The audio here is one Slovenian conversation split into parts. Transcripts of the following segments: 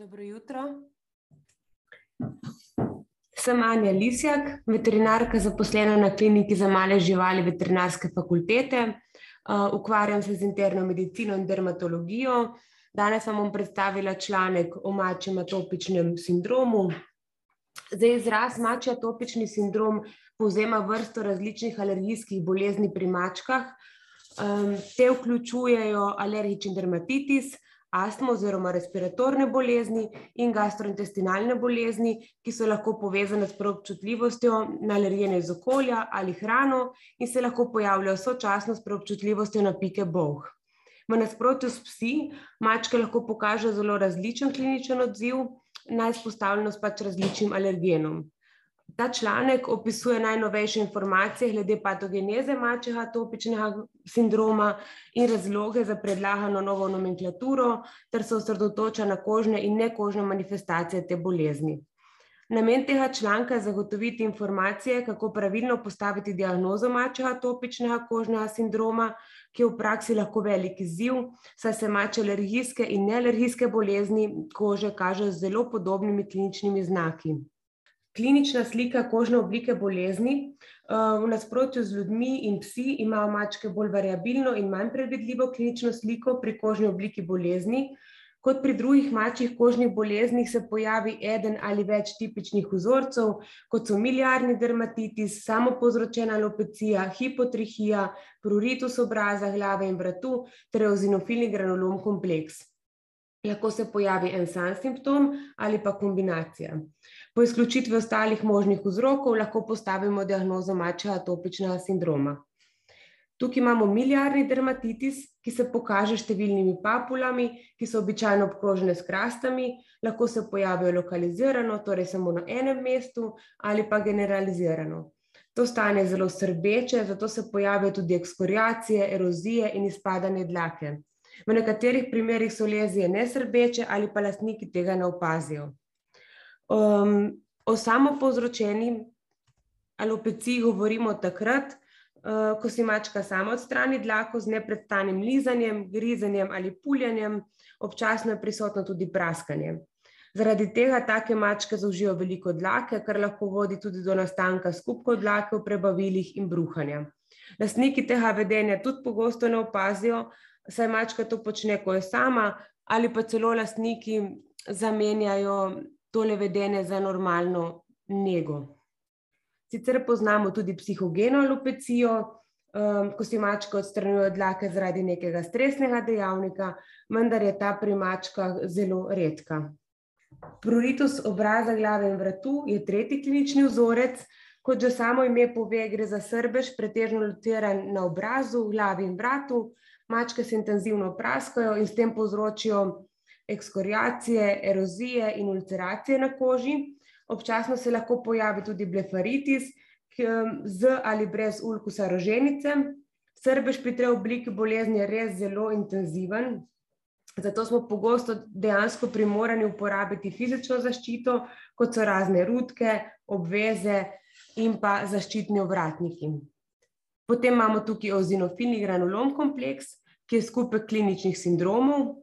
Dobro jutro. Sem Anja Lisjak, veterinarka zaposlena na kliniki za male živali veterinarske fakultete. Uh, ukvarjam se z interno medicino in dermatologijo. Danes vam bom predstavila članek o mačjem atopičnem sindromu. Zdaj, izraz mačji atopični sindrom povzema vrsto različnih alergijskih bolezni pri mačkah. Um, te vključujejo alergični dermatitis, astmo oziroma respiratorne bolezni in gastrointestinalne bolezni, ki so lahko povezane s preobčutljivostjo na alergene iz okolja ali hrano in se lahko pojavljajo sočasno s preobčutljivostjo na pike bolh. V nasprotju s psi, mačke lahko pokažejo zelo različen kliničen odziv na izpostavljenost pač različnim alergenom. Ta članek opisuje najnovejše informacije glede patogeneze mačjega atopičnega sindroma in razloge za predlagano novo nomenklaturo, ter se osredotoča na kožne in nekožne manifestacije te bolezni. Namen tega članka je zagotoviti informacije, kako pravilno postaviti diagnozo mačjega atopičnega kožnega sindroma, ki je v praksi lahko velik izziv, saj se mačje alergijske in nealergijske bolezni kože kažejo z zelo podobnimi kliničnimi znaki klinična slika kožne oblike bolezni. V nasprotju z ljudmi in psi imajo mačke bolj variabilno in manj predvidljivo klinično sliko pri kožni obliki bolezni. Kot pri drugih mačjih kožnih boleznih se pojavi eden ali več tipičnih vzorcev, kot so milijarni dermatitis, samopovzročena alopecija, hipotrihija, pruritus obraza, glave in vratu ter eozinofilni granulom kompleks. Lahko se pojavi en sam simptom ali pa kombinacija. Po izključitvi ostalih možnih vzrokov lahko postavimo diagnozo mačjega atopičnega sindroma. Tukaj imamo milijarni dermatitis, ki se pokaže številnimi papulami, ki so običajno obkrožene s krastami, lahko se pojavijo lokalizirano, torej samo na enem mestu, ali pa generalizirano. To stanje je zelo srbeče, zato se pojavijo tudi ekskoriacije, erozije in izpadanje dlake. V nekaterih primerih so lezije nesrbeče ali pa lastniki tega ne opazijo. Um, o samopovzročeni alopeciji govorimo takrat, uh, ko si mačka sama odstrani dlako z nepredstanim lizanjem, grizenjem ali puljanjem, občasno je prisotno tudi praskanje. Zaradi tega take mačke zaužijo veliko dlake, kar lahko vodi tudi do nastanka skupkov dlake v prebavilih in bruhanja. Lastniki tega vedenja tudi pogosto ne opazijo, saj mačka to počne, ko je sama, ali pa celo lastniki zamenjajo tole vedenje za normalno nego. Sicer poznamo tudi psihogeno alopecijo, um, ko si mačka odstranjuje dlake zaradi nekega stresnega dejavnika, vendar je ta pri mačkah zelo redka. Pruritus obraza, glave in vratu je tretji klinični vzorec. Kot že samo ime pove, gre za srbež, pretežno lociran na obrazu, glavi in vratu. Mačke se intenzivno praskajo in s tem povzročijo ekskoriacije, erozije in ulceracije na koži. Občasno se lahko pojavi tudi blefaritis, z ali brez ulkusa roženice. Srbež pri tej obliki bolezni je res zelo intenziven, zato smo pogosto dejansko primorani uporabiti fizično zaščito, kot so razne rutke, obveze in pa zaščitni ovratniki. Potem imamo tukaj ozinofilni granulom kompleks, ki je skupek kliničnih sindromov,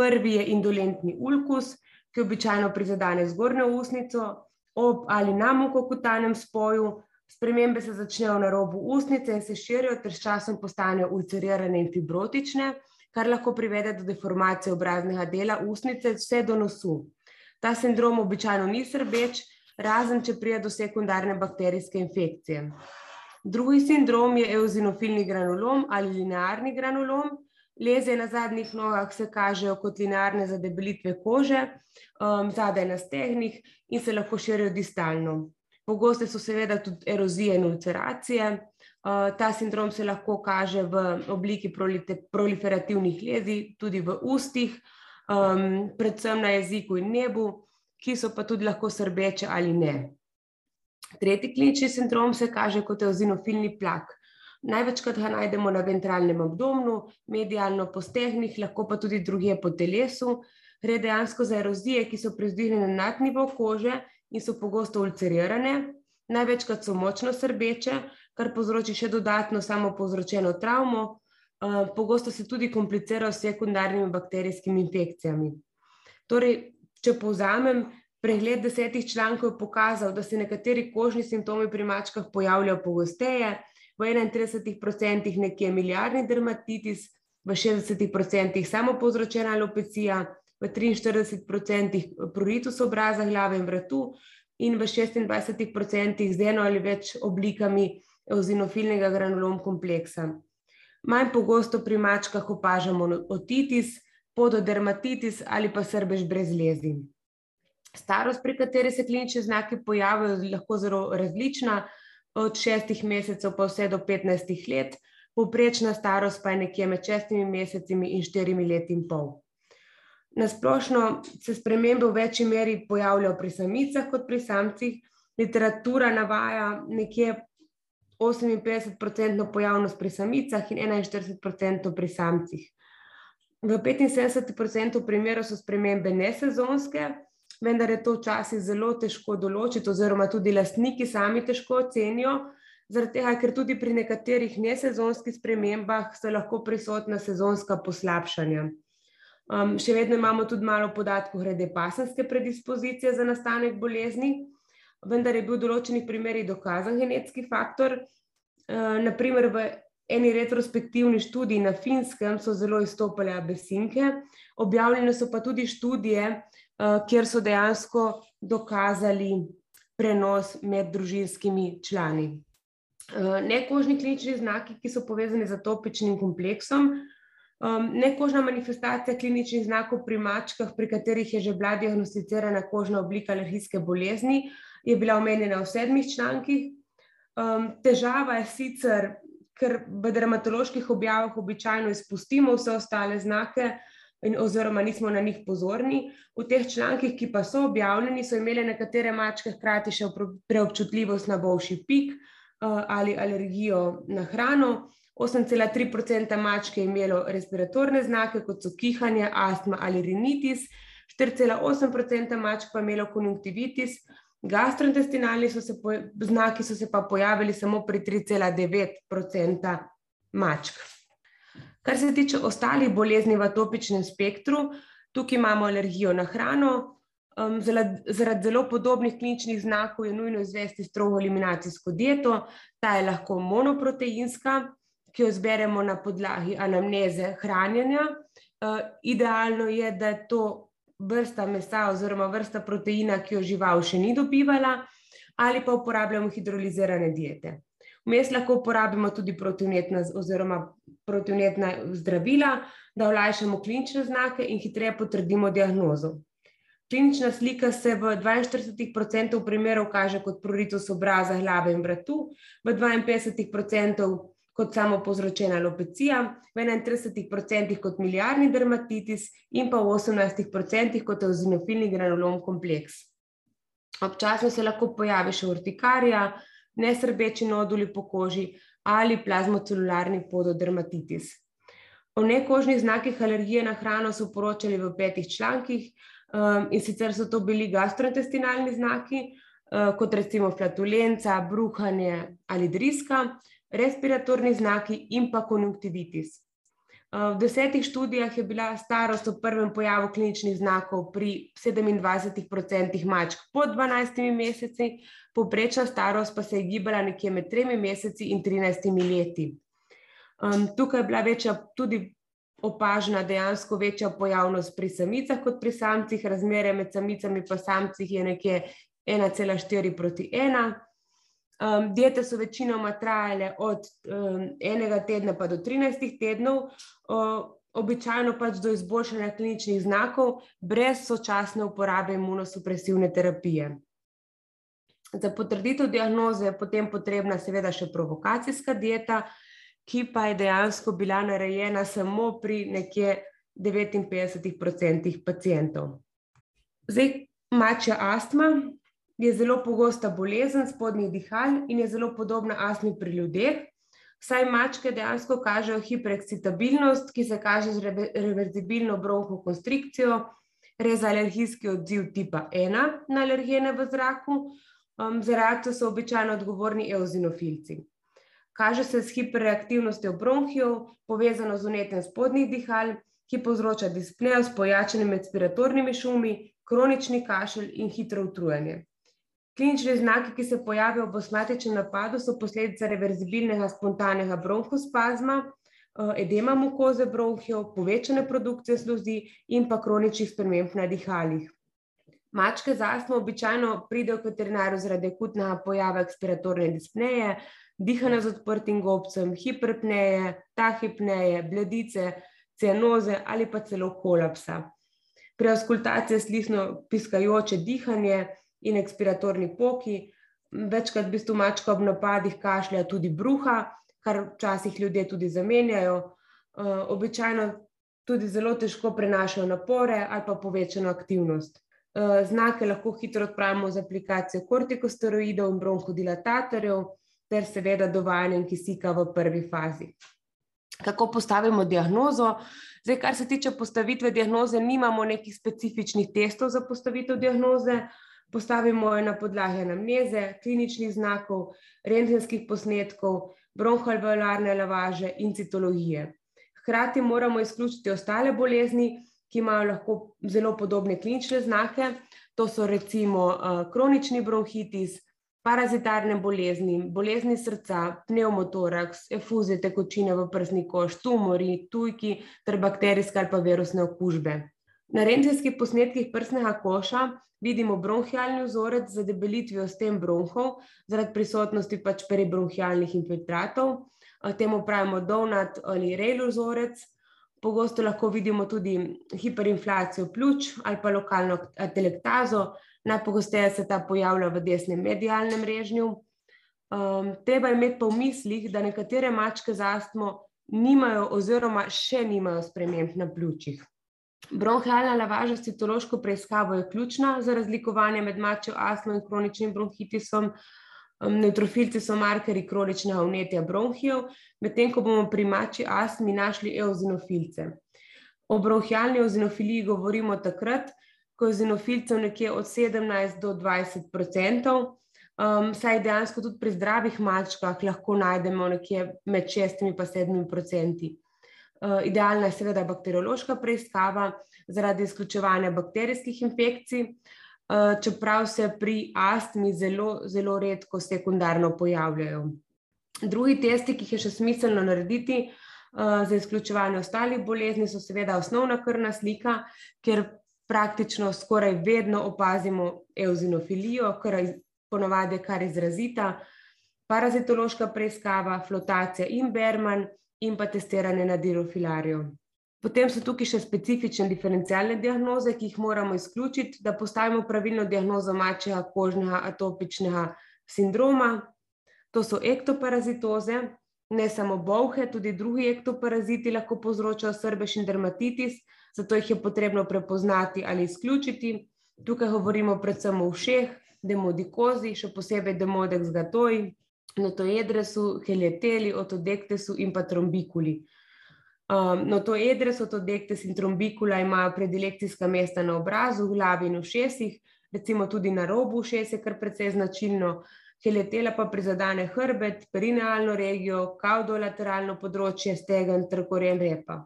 Prvi je indolentni ulkus, ki običajno prizadene zgornjo usnico ob ali na mokokutanem spoju. Spremembe se začnejo na robu usnice in se širijo, ter s časom postanejo ulcerirane in fibrotične, kar lahko privede do deformacije obraznega dela usnice vse do nosu. Ta sindrom običajno ni srbeč, razen če prije do sekundarne bakterijske infekcije. Drugi sindrom je eozinofilni granulom ali linearni granulom, Leze na zadnjih nogah se kažejo kot linearne zadebelitve kože, um, zadaj na stegnih in se lahko širijo distalno. Pogoste so seveda tudi erozije in ulceracije. Uh, ta sindrom se lahko kaže v obliki proliferativnih lezij, tudi v ustih, um, predvsem na jeziku in nebu, ki so pa tudi lahko srbeče ali ne. Tretji klinični sindrom se kaže kot eozinofilni plak. Največkrat ga najdemo na ventralnem abdomnu, medialno po stehnih, lahko pa tudi druge po telesu. Gre dejansko za erozije, ki so prezdihnjene nad nivo kože in so pogosto ulcerirane. Največkrat so močno srbeče, kar povzroči še dodatno samo povzročeno travmo. Pogosto se tudi komplicirajo s sekundarnimi bakterijskimi infekcijami. Torej, če povzamem, pregled desetih člankov je pokazal, da se nekateri kožni simptomi pri mačkah pojavljajo pogosteje, v 31% nekje milijardni dermatitis, v 60% samo povzročena alopecija, v 43% pruritus obraza, glave in vratu in v 26% z eno ali več oblikami eozinofilnega granulom kompleksa. Manj pogosto pri mačkah opažamo otitis, pododermatitis ali pa srbež brez lezi. Starost, pri kateri se klinični znaki pojavijo, je lahko zelo različna, od šestih mesecev pa vse do 15 let, povprečna starost pa je nekje med šestimi meseci in štirimi leti in pol. Nasplošno se spremembe v večji meri pojavljajo pri samicah kot pri samcih. Literatura navaja nekje 58-odstotno pojavnost pri samicah in 41-odstotno pri samcih. V 75% primerov so spremembe nesezonske, vendar je to včasih zelo težko določiti, oziroma tudi lastniki sami težko ocenijo, zaradi tega, ker tudi pri nekaterih nesezonskih spremembah so lahko prisotna sezonska poslabšanja. Um, še vedno imamo tudi malo podatkov glede pasenske predispozicije za nastanek bolezni, vendar je bil v določenih primerih dokazan genetski faktor. Uh, naprimer, v eni retrospektivni študiji na Finskem so zelo izstopale abesinke, objavljene so pa tudi študije, uh, kjer so dejansko dokazali prenos med družinskimi člani. Uh, nekožni klinični znaki, ki so povezani z atopičnim kompleksom, Um, nekožna manifestacija kliničnih znakov pri mačkah, pri katerih je že bila diagnosticirana kožna oblika alergijske bolezni, je bila omenjena v sedmih člankih. Um, težava je sicer, ker v dermatoloških objavah običajno izpustimo vse ostale znake, in, oziroma nismo na njih pozorni. V teh člankih, ki pa so objavljeni, so imele nekatere mačke hkrati še preobčutljivost na bolšji pik uh, ali alergijo na hrano. 8,3% mačk je imelo respiratorne znake, kot so kihanje, astma ali rinitis, 4,8% mačk pa je imelo konjunktivitis, gastrointestinalni so se znaki so se pa pojavili samo pri 3,9% mačk. Kar se tiče ostalih bolezni v atopičnem spektru, tukaj imamo alergijo na hrano. Um, zaradi zelo podobnih kliničnih znakov je nujno izvesti strogo eliminacijsko dieto, ta je lahko monoproteinska, ki jo zberemo na podlagi anamneze hranjenja. Uh, idealno je, da je to vrsta mesa oziroma vrsta proteina, ki jo žival še ni dobivala, ali pa uporabljamo hidrolizirane diete. Vmes lahko uporabimo tudi protivnetna oziroma protivnetna zdravila, da olajšamo klinične znake in hitreje potrdimo diagnozo. Klinična slika se v 42% primerov kaže kot pruritus obraza, glave in vratu, v 52% kot samo povzročena alopecija, v 31% kot milijardni dermatitis in pa v 18% kot eozinofilni granulom kompleks. Občasno se lahko pojavi še urtikarija, nesrbeči noduli po koži ali plazmocelularni pododermatitis. O nekožnih znakih alergije na hrano so poročali v petih člankih um, in sicer so to bili gastrointestinalni znaki, uh, kot recimo flatulenca, bruhanje ali driska, respiratorni znaki in pa konjunktivitis. V desetih študijah je bila starost ob prvem pojavu kliničnih znakov pri 27% mačk pod 12 meseci, povprečna starost pa se je gibala nekje med 3 meseci in 13 leti. Um, tukaj je bila večja, tudi opažena dejansko večja pojavnost pri samicah kot pri samcih, razmerje med samicami in samcih je nekje 1,4 proti 1. Um, diete so večinoma trajale od um, enega tedna pa do 13 tednov, uh, običajno pač do izboljšanja kliničnih znakov, brez sočasne uporabe imunosupresivne terapije. Za potrditev diagnoze je potem potrebna seveda še provokacijska dieta, ki pa je dejansko bila narejena samo pri nekje 59% pacijentov. Zdaj, mačja astma, je zelo pogosta bolezen spodnjih dihal in je zelo podobna astmi pri ljudeh. Saj mačke dejansko kažejo hiperekscitabilnost, ki se kaže z reverzibilno bronhokonstrikcijo, res alergijski odziv tipa 1 na alergene v zraku. Um, za reakcijo so običajno odgovorni eozinofilci. Kaže se s hiperreaktivnostjo bronhijev, povezano z unetjem spodnjih dihal, ki povzroča dispnejo s pojačanimi respiratornimi šumi, kronični kašelj in hitro utrujanje. Klinični znaki, ki se pojavijo v osmatičnem napadu, so posledica reverzibilnega spontanega bronhospazma, eh, edema mukoze bronhijev, povečane produkcije sluzi in pa kroničnih sprememb na dihalih. Mačke z astmo običajno pridejo k veterinarju zaradi akutnega pojava ekspiratorne dispneje, dihanja z odprtim gobcem, hiperpneje, tahipneje, bledice, cianoze ali pa celo kolapsa. Pri auskultaciji slišno piskajoče dihanje, in ekspiratorni poki. Večkrat v bistvu mačka ob napadih kašlja tudi bruha, kar včasih ljudje tudi zamenjajo. Uh, običajno tudi zelo težko prenašajo napore ali pa povečano aktivnost. Uh, znake lahko hitro odpravimo z aplikacijo kortikosteroidov in bronhodilatatorjev, ter seveda dovajanjem kisika v prvi fazi. Kako postavimo diagnozo? Zdaj, kar se tiče postavitve diagnoze, nimamo nekih specifičnih testov za postavitev diagnoze. Postavimo jo na podlagi anamneze, kliničnih znakov, rentgenskih posnetkov, bronhoalveolarne lavaže in citologije. Hkrati moramo izključiti ostale bolezni, ki imajo lahko zelo podobne klinične znake. To so recimo uh, kronični bronhitis, parazitarne bolezni, bolezni srca, pneumotoraks, efuzije tekočine v prsni koš, tumori, tujki ter bakterijske ali pa virusne okužbe. Na rentgenskih posnetkih prsnega koša vidimo bronhialni vzorec z debelitvijo sten bronhov zaradi prisotnosti pač peribronhialnih infiltratov. Temu pravimo donut ali rail vzorec. Pogosto lahko vidimo tudi hiperinflacijo pljuč ali pa lokalno atelektazo. Najpogosteje se ta pojavlja v desnem medialnem režnju. Um, treba je imeti pa v mislih, da nekatere mačke z astmo nimajo oziroma še nimajo sprememb na pljučih. Bronhialna lavaža s citološko preiskavo je ključna za razlikovanje med mačjo astmo in kroničnim bronhitisom. Neutrofilci so markeri kroničnega vnetja bronhijev, medtem ko bomo pri mačji astmi našli eozinofilce. O bronhialni eozinofiliji govorimo takrat, ko je eozinofilcev nekje od 17 do 20 odstotkov, um, saj dejansko tudi pri zdravih mačkah lahko najdemo nekje med 6 in 7 odstotki. Eh, idealna je seveda bakteriološka preiskava zaradi izključevanja bakterijskih infekcij, eh, čeprav se pri astmi zelo, zelo redko sekundarno pojavljajo. Drugi testi, ki jih je še smiselno narediti eh, za izključevanje ostalih bolezni, so seveda osnovna krvna slika, ker praktično skoraj vedno opazimo eozinofilijo, kar je ponovadi kar izrazita, parazitološka preiskava, flotacija in Berman, in pa testiranje na dirofilarijo. Potem so tukaj še specifične diferencialne diagnoze, ki jih moramo izključiti, da postavimo pravilno diagnozo mačjega kožnega atopičnega sindroma. To so ektoparazitoze, ne samo bolhe, tudi drugi ektoparaziti lahko povzročajo srbež in dermatitis, zato jih je potrebno prepoznati ali izključiti. Tukaj govorimo predvsem o všeh, demodikozi, še posebej demodek z gatoji, notoedresu, helieteli, otodektesu in pa trombikuli. Um, notoedres, otodektes in trombikula imajo predilekcijska mesta na obrazu, v glavi in ušesih, recimo tudi na robu ušesa, kar precej značilno. Helietela pa prizadene hrbet, perinealno regijo, kaudolateralno področje, stegen ter koren repa.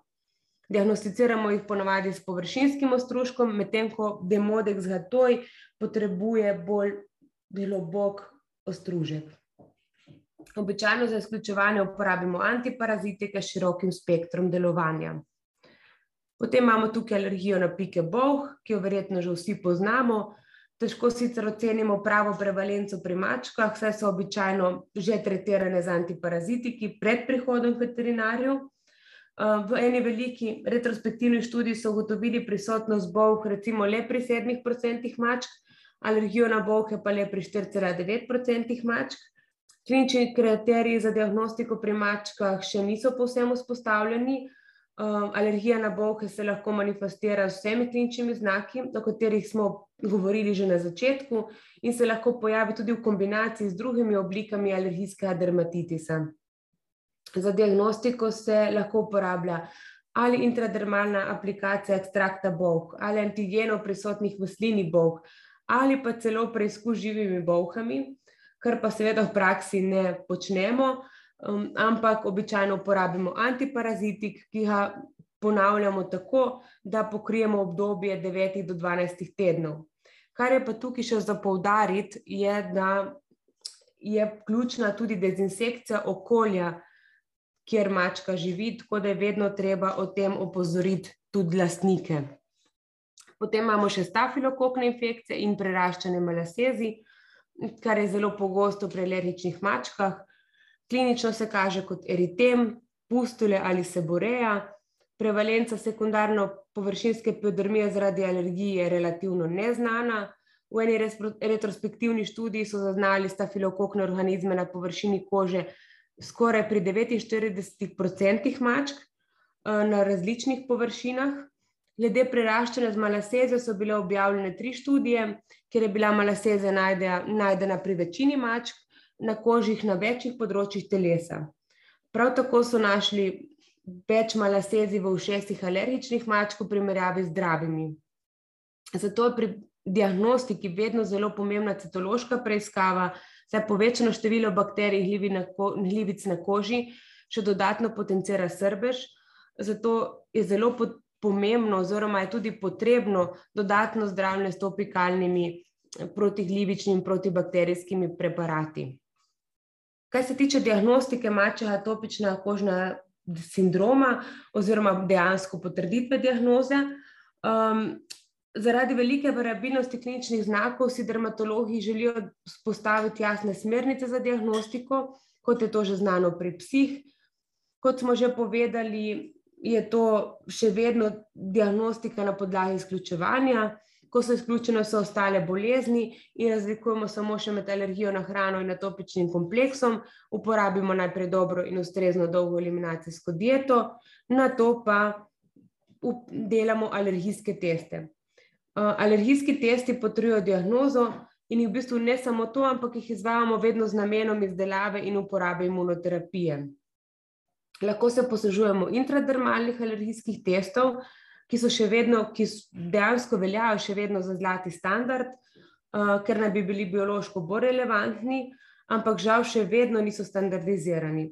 Diagnosticiramo jih ponovadi s površinskim ostružkom, medtem ko demodek z gatoj potrebuje bolj globok ostružek. Običajno za izključevanje uporabimo antiparazitike s širokim spektrom delovanja. Potem imamo tukaj alergijo na pike boh, ki jo verjetno že vsi poznamo. Težko sicer ocenimo pravo prevalenco pri mačkah, saj so običajno že tretirane z antiparazitiki pred prihodom k veterinarju. V eni veliki retrospektivni študiji so ugotovili prisotnost boh recimo le pri 7% mačk, alergijo na bohe pa le pri 4,9% mačk. Klinični kriteriji za diagnostiko pri mačkah še niso povsem vzpostavljeni. Um, alergija na bolhe se lahko manifestira z vsemi kliničnimi znaki, o katerih smo govorili že na začetku, in se lahko pojavi tudi v kombinaciji z drugimi oblikami alergijskega dermatitisa. Za diagnostiko se lahko uporablja ali intradermalna aplikacija ekstrakta bolh, ali antigenov prisotnih v slini bolh, ali pa celo preizkus živimi bolhami kar pa seveda v praksi ne počnemo, um, ampak običajno uporabimo antiparazitik, ki ga ponavljamo tako, da pokrijemo obdobje 9 do 12 tednov. Kar je pa tukaj še za poudariti, je, da je ključna tudi dezinsekcija okolja, kjer mačka živi, tako da je vedno treba o tem opozoriti tudi lastnike. Potem imamo še stafilokokne infekcije in preraščanje malasezi, kar je zelo pogosto pri alergičnih mačkah. Klinično se kaže kot eritem, pustule ali seboreja. Prevalenca sekundarno površinske epidermije zaradi alergije je relativno neznana. V eni retrospektivni študiji so zaznali stafilokokne organizme na površini kože skoraj pri 49% mačk eh, na različnih površinah. Glede preraščanja z malasezo so bile objavljene tri študije, kjer je bila malaseza najdena pri večini mačk na kožih na večjih področjih telesa. Prav tako so našli več malasezi v ušesih alergičnih mačk v primerjavi z zdravimi. Zato je pri diagnostiki vedno zelo pomembna citološka preiskava, saj povečano število bakterij glivic na koži še dodatno potencira srbež. Zato je zelo pomembno, oziroma je tudi potrebno dodatno zdravljenje s topikalnimi protiglivičnimi in protibakterijskimi preparati. Kar se tiče diagnostike mačjega atopičnega kožnega sindroma, oziroma dejansko potrditve diagnoze, um, Zaradi velike variabilnosti kliničnih znakov si dermatologi želijo spostaviti jasne smernice za diagnostiko, kot je to že znano pri psih. Kot smo že povedali, je to še vedno diagnostika na podlagi izključevanja, ko so izključene vse ostale bolezni in razlikujemo samo še med alergijo na hrano in atopičnim kompleksom, uporabimo najprej dobro in ustrezno dolgo eliminacijsko dieto, na to pa delamo alergijske teste. Eh, alergijski testi potrjujejo diagnozo in v bistvu ne samo to, ampak jih izvajamo vedno z namenom izdelave in uporabe imunoterapije. Lahko se poslužujemo intradermalnih alergijskih testov, ki so še vedno, ki dejansko veljajo še vedno za zlati standard, uh, ker naj bi bili biološko bolj relevantni, ampak žal še vedno niso standardizirani.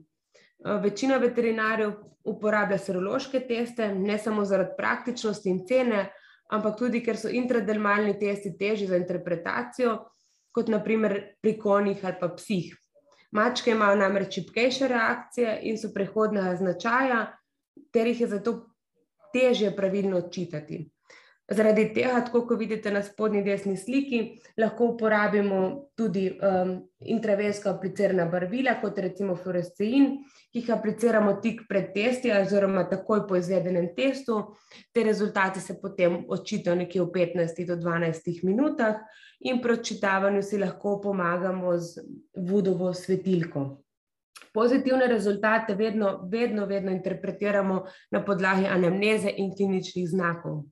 Uh, večina veterinarjev uporablja serološke teste, ne samo zaradi praktičnosti in cene, ampak tudi, ker so intradermalni testi težji za interpretacijo, kot naprimer pri konjih ali pa psih. Mačke imajo namreč čipkejše reakcije in so prehodnega značaja, ter jih je zato težje pravilno odčitati. Zaradi tega, tako kot vidite na spodnji desni sliki, lahko uporabimo tudi um, intravensko aplicirana barvila, kot recimo fluorescein, ki jih apliciramo tik pred testi, oziroma takoj po izvedenem testu. Te rezultate se potem odčitajo nekje v 15 do 12 minutah, in pri odčitavanju si lahko pomagamo z vodovo svetilko. Pozitivne rezultate vedno, vedno, vedno interpretiramo na podlagi anamneze in kliničnih znakov.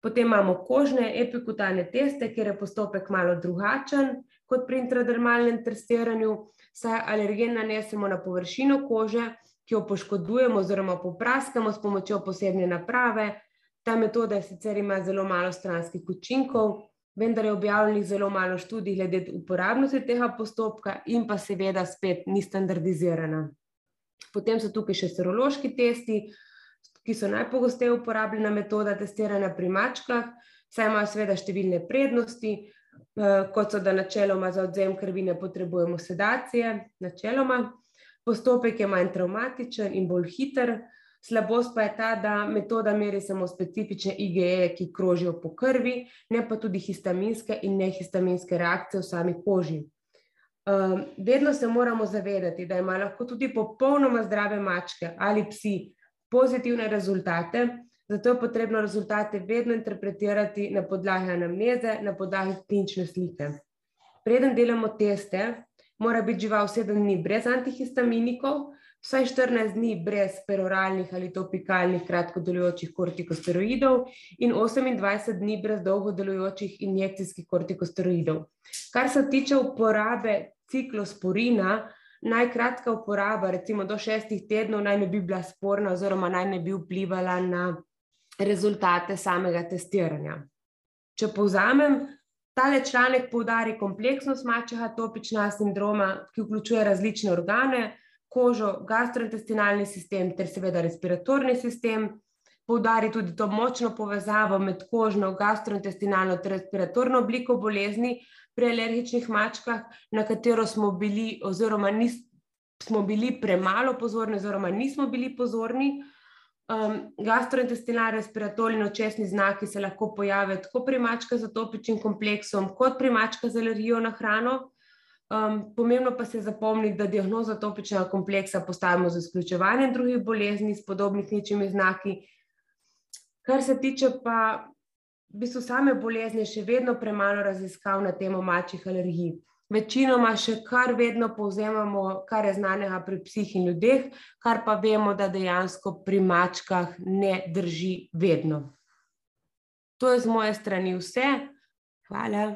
Potem imamo kožne epikutane teste, kjer je postopek malo drugačen kot pri intradermalnem testiranju, saj alergen nanesemo na površino kože, ki jo poškodujemo oziroma popraskamo s pomočjo posebne naprave. Ta metoda sicer ima zelo malo stranskih učinkov, vendar je objavljenih zelo malo študij glede uporabnosti tega postopka in pa seveda spet ni standardizirana. Potem so tukaj še serološki testi, ki so najpogosteje uporabljena metoda testiranja pri mačkah, saj imajo seveda številne prednosti, eh, kot so, da načeloma za odzem krvi ne potrebujemo sedacije, načeloma. Postopek je manj traumatičen in bolj hiter. Slabost pa je ta, da metoda meri samo specifične IgE, ki krožijo po krvi, ne pa tudi histaminske in nehistaminske reakcije v sami koži. Um, vedno se moramo zavedati, da ima lahko tudi popolnoma zdrave mačke ali psi pozitivne rezultate, zato je potrebno rezultate vedno interpretirati na podlagi anamneze, na podlagi klinične slike. Preden delamo teste, mora biti žival 7 dni brez antihistaminikov, vsaj 14 dni brez peroralnih ali topikalnih kratkodelujočih kortikosteroidov in 28 dni brez dolgodelujočih injekcijskih kortikosteroidov. Kar se tiče uporabe ciklosporina, najkratka uporaba, recimo do šestih tednov, naj ne bi bila sporna, oziroma naj ne bi vplivala na rezultate samega testiranja. Če povzamem, tale članek poudari kompleksnost mačjega atopičnega sindroma, ki vključuje različne organe, kožo, gastrointestinalni sistem ter seveda respiratorni sistem. poudari tudi to močno povezavo med kožno, gastrointestinalno ter respiratorno obliko bolezni pri alergičnih mačkah, na katero smo bili, oziroma nis, smo bili premalo pozorni, oziroma nismo bili pozorni. Um, gastrointestinalni respiratorni očesni znaki se lahko pojavijo tako pri mačkah z atopičnim kompleksom, kot pri mačkah z alergijo na hrano. Um, pomembno pa se zapomni, da diagnozo atopičnega kompleksa postavimo z izključevanjem drugih bolezni s podobnih ničimi znaki. Kar se tiče pa v bistvu same bolezni, še vedno premalo raziskav na temo mačjih alergij. Večinoma še kar vedno povzemamo, kar je znanega pri psih in ljudeh, kar pa vemo, da dejansko pri mačkah ne drži vedno. To je z moje strani vse. Hvala.